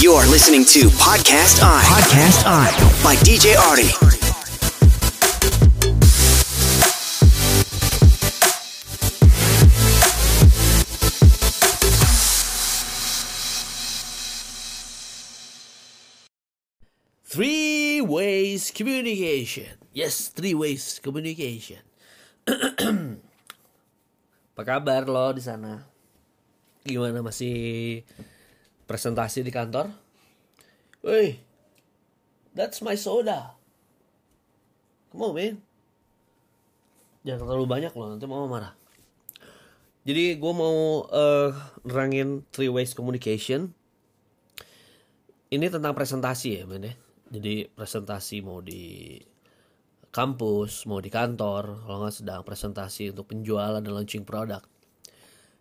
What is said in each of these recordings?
You're listening to Podcast I. Podcast I. By DJ Artie. Three ways communication. Yes, three ways communication. Apa kabar lo di sana? Gimana masih presentasi di kantor? Woi, that's my soda. Come on, man. Jangan terlalu banyak loh, nanti mama marah. Jadi gue mau eh, nerangin three ways communication. Ini tentang presentasi ya, men ya. Jadi presentasi mau di kampus, mau di kantor, kalau nggak sedang presentasi untuk penjualan dan launching produk.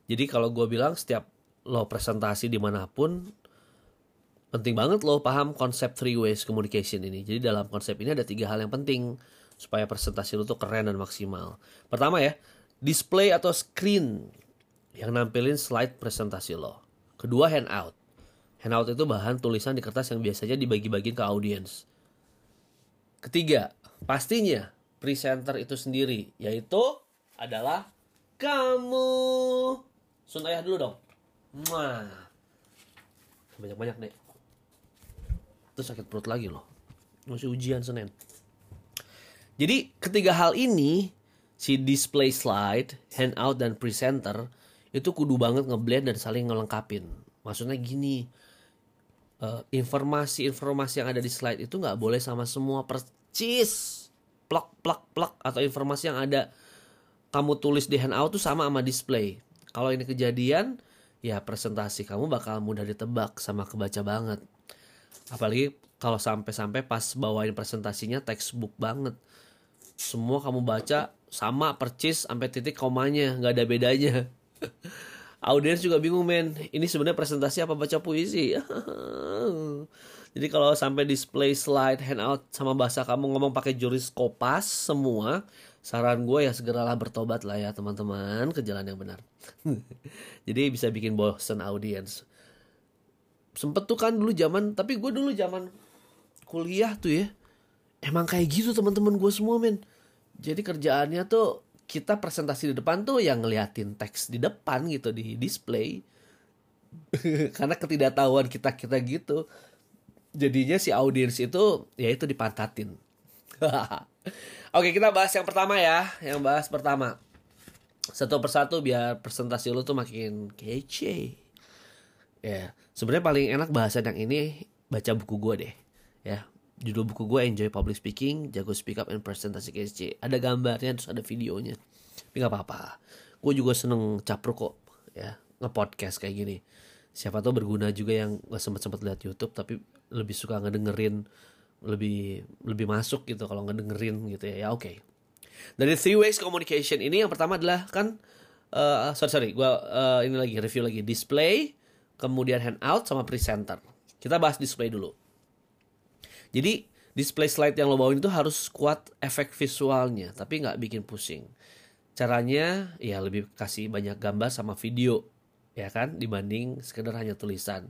Jadi kalau gue bilang setiap lo presentasi di mana pun, penting banget lo paham konsep three ways communication ini. Jadi dalam konsep ini ada tiga hal yang penting supaya presentasi lo tuh keren dan maksimal. Pertama ya, display atau screen yang nampilin slide presentasi lo. Kedua handout. Handout itu bahan tulisan di kertas yang biasanya dibagi-bagiin ke audiens. Ketiga, pastinya presenter itu sendiri, yaitu adalah kamu. Sun ayah dulu dong. Banyak-banyak deh. Terus sakit perut lagi loh. Masih ujian Senin. Jadi ketiga hal ini, si display slide, handout, dan presenter, itu kudu banget ngeblend dan saling ngelengkapin. Maksudnya gini, eh, informasi-informasi yang ada di slide itu nggak boleh sama semua percis plak plak plak atau informasi yang ada kamu tulis di handout tuh sama sama display kalau ini kejadian ya presentasi kamu bakal mudah ditebak sama kebaca banget. Apalagi kalau sampai-sampai pas bawain presentasinya textbook banget. Semua kamu baca sama percis sampai titik komanya nggak ada bedanya. Audiens juga bingung men. Ini sebenarnya presentasi apa baca puisi jadi kalau sampai display slide handout sama bahasa kamu ngomong pakai juris kopas semua saran gue ya segeralah bertobat lah ya teman-teman. Ke jalan yang benar. Jadi bisa bikin bosen audiens. Sempet tuh kan dulu zaman tapi gue dulu zaman kuliah tuh ya emang kayak gitu teman-teman gue semua men. Jadi kerjaannya tuh kita presentasi di depan tuh yang ngeliatin teks di depan gitu di display. Karena ketidaktahuan kita kita gitu jadinya si audiens itu ya itu dipantatin oke kita bahas yang pertama ya yang bahas pertama satu persatu biar presentasi lu tuh makin kece ya sebenarnya paling enak bahasan yang ini baca buku gue deh ya judul buku gue Enjoy Public Speaking, Jago Speak Up and Presentasi KSC. Ada gambarnya terus ada videonya. Tapi nggak apa-apa. Gue juga seneng capruk kok ya nge-podcast kayak gini. Siapa tahu berguna juga yang nggak sempet sempet lihat YouTube tapi lebih suka ngedengerin lebih lebih masuk gitu kalau ngedengerin gitu ya. Ya oke. Okay. Dari three ways communication ini yang pertama adalah kan uh, sorry sorry gue uh, ini lagi review lagi display kemudian handout sama presenter. Kita bahas display dulu. Jadi display slide yang lo bawain itu harus kuat efek visualnya, tapi nggak bikin pusing. Caranya ya lebih kasih banyak gambar sama video, ya kan, dibanding sekedar hanya tulisan.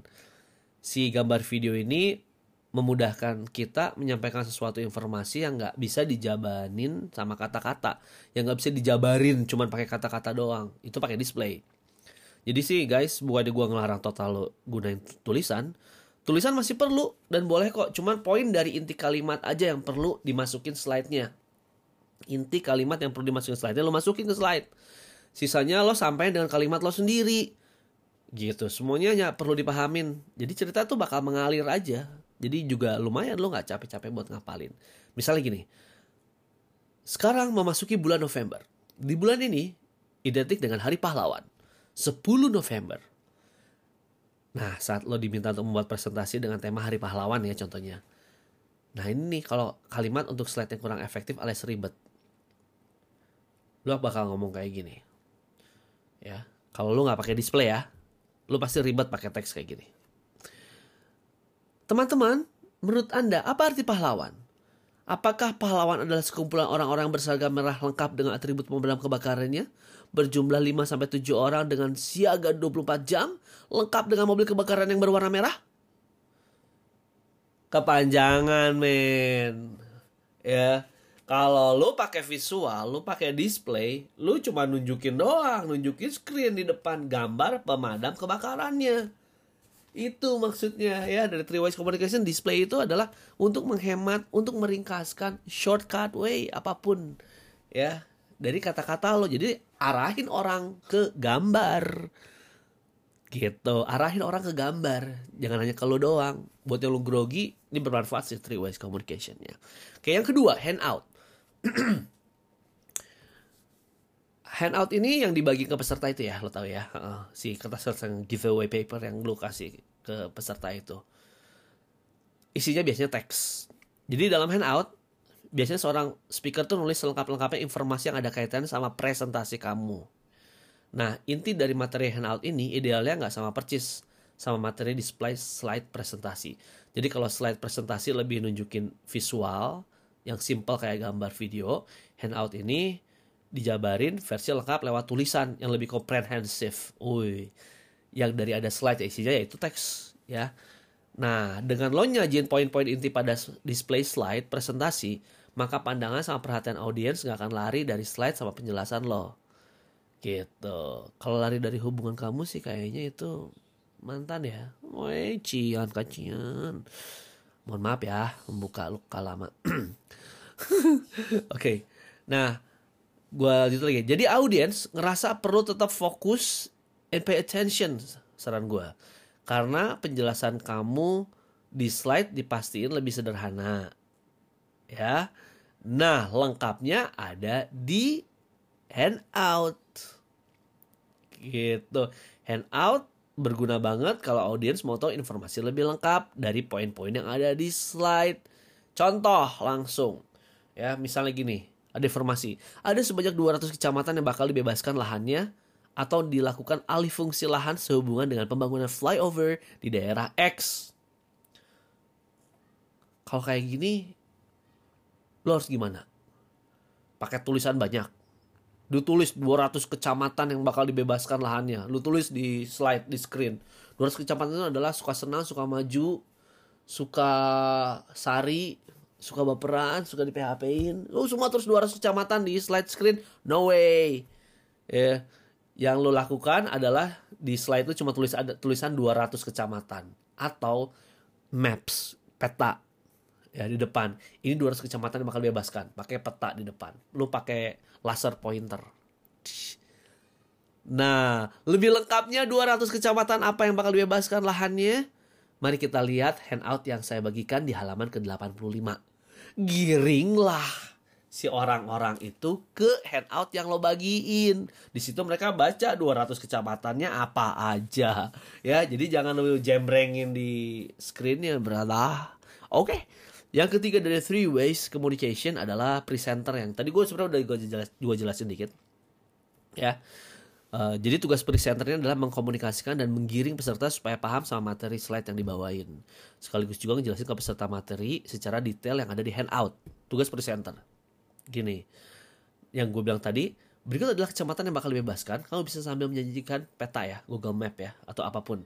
Si gambar video ini memudahkan kita menyampaikan sesuatu informasi yang nggak bisa dijabanin sama kata-kata, yang nggak bisa dijabarin cuman pakai kata-kata doang. Itu pakai display. Jadi sih guys, bukannya gue ngelarang total lo gunain tulisan, Tulisan masih perlu dan boleh kok, cuman poin dari inti kalimat aja yang perlu dimasukin slide-nya. Inti kalimat yang perlu dimasukin slide-nya lo masukin ke slide. Sisanya lo sampaikan dengan kalimat lo sendiri. Gitu, semuanya perlu dipahamin. Jadi cerita tuh bakal mengalir aja. Jadi juga lumayan lo nggak capek-capek buat ngapalin. Misalnya gini, sekarang memasuki bulan November. Di bulan ini identik dengan Hari Pahlawan. 10 November. Nah, saat lo diminta untuk membuat presentasi dengan tema Hari Pahlawan ya contohnya. Nah ini nih kalau kalimat untuk slide yang kurang efektif alias ribet. Lo bakal ngomong kayak gini. Ya, kalau lo nggak pakai display ya, lo pasti ribet pakai teks kayak gini. Teman-teman, menurut Anda apa arti pahlawan? Apakah pahlawan adalah sekumpulan orang-orang berseragam merah lengkap dengan atribut pemadam kebakarannya? Berjumlah 5-7 orang dengan siaga 24 jam? Lengkap dengan mobil kebakaran yang berwarna merah? kepanjangan men ya kalau lu pakai visual lu pakai display lu cuma nunjukin doang nunjukin screen di depan gambar pemadam kebakarannya. Itu maksudnya ya dari three ways communication display itu adalah untuk menghemat untuk meringkaskan shortcut way apa pun ya dari kata-kata lo. Jadi arahin orang ke gambar. Gitu arahin orang ke gambar. Jangan hanya ke lo doang. Buat yang lo grogi ini bermanfaat sih three ways communicationnya. Oke yang kedua handout handout ini yang dibagi ke peserta itu ya lo tahu ya. Si kertas yang giveaway paper yang lo kasih ke peserta itu. Isinya biasanya teks. Jadi dalam handout biasanya seorang speaker tuh nulis lengkap-lengkapnya informasi yang ada kaitannya sama presentasi kamu. Nah, inti dari materi handout ini idealnya nggak sama percis sama materi display slide presentasi. Jadi kalau slide presentasi lebih nunjukin visual yang simple kayak gambar video, handout ini dijabarin versi lengkap lewat tulisan yang lebih komprehensif. Uy, yang dari ada slide ya isinya yaitu teks ya. Nah, dengan lo nyajin poin-poin inti pada display slide presentasi, maka pandangan sama perhatian audiens nggak akan lari dari slide sama penjelasan lo gitu kalau lari dari hubungan kamu sih kayaknya itu mantan ya Woi cian kacian mohon maaf ya membuka luka lama. Oke okay. nah gue lanjut lagi. Jadi audiens ngerasa perlu tetap fokus and pay attention saran gue karena penjelasan kamu di slide dipastiin lebih sederhana ya. Nah lengkapnya ada di handout. Gitu. Handout berguna banget kalau audiens mau tahu informasi lebih lengkap dari poin-poin yang ada di slide. Contoh langsung. Ya misalnya gini ada informasi. Ada sebanyak 200 kecamatan yang bakal dibebaskan lahannya atau dilakukan alih fungsi lahan sehubungan dengan pembangunan flyover di daerah X. Kalau kayak gini lo harus gimana? Pakai tulisan banyak Lu tulis 200 kecamatan yang bakal dibebaskan lahannya. Lu tulis di slide, di screen. 200 kecamatan itu adalah suka senang, suka maju, suka sari, suka baperan, suka di PHP-in. Lu semua terus 200 kecamatan di slide screen. No way. Ya. Yeah. Yang lu lakukan adalah di slide itu cuma tulis ada tulisan 200 kecamatan atau maps, peta ya di depan. Ini 200 kecamatan yang bakal dibebaskan. Pakai peta di depan. Lu pakai laser pointer. Nah, lebih lengkapnya 200 kecamatan apa yang bakal dibebaskan lahannya? Mari kita lihat handout yang saya bagikan di halaman ke-85. Giringlah si orang-orang itu ke handout yang lo bagiin. Di situ mereka baca 200 kecamatannya apa aja. Ya, jadi jangan lo jembrengin di screennya berada. Oke. Okay. Yang ketiga dari three ways communication adalah presenter yang tadi gue sebenarnya udah gue jelas, jelasin dikit. Ya. Uh, jadi tugas presenternya adalah mengkomunikasikan dan menggiring peserta supaya paham sama materi slide yang dibawain. Sekaligus juga ngejelasin ke peserta materi secara detail yang ada di handout. Tugas presenter. Gini, yang gue bilang tadi, berikut adalah kecamatan yang bakal dibebaskan. Kamu bisa sambil menjanjikan peta ya, Google Map ya, atau apa pun.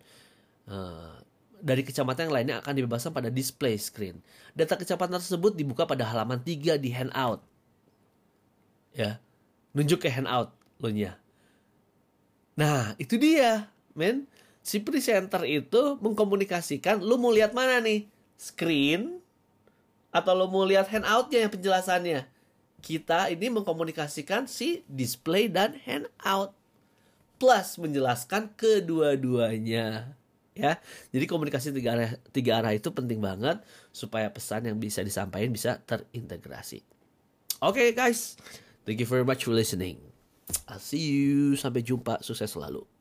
Uh, dari kecamatan yang lainnya akan dibebaskan pada display screen. Data kecamatan tersebut dibuka pada halaman 3 di handout. Ya. Nunjuk ke handout lo nya. Nah, itu dia, men. Si presenter itu mengkomunikasikan lu mau lihat mana nih? Screen atau lo mau lihat handoutnya yang penjelasannya? Kita ini mengkomunikasikan si display dan handout plus menjelaskan kedua-duanya ya. Jadi komunikasi tiga arah tiga arah itu penting banget supaya pesan yang bisa disampaikan bisa terintegrasi. Oke okay, guys, thank you very much for listening. I'll see you sampai jumpa sukses selalu.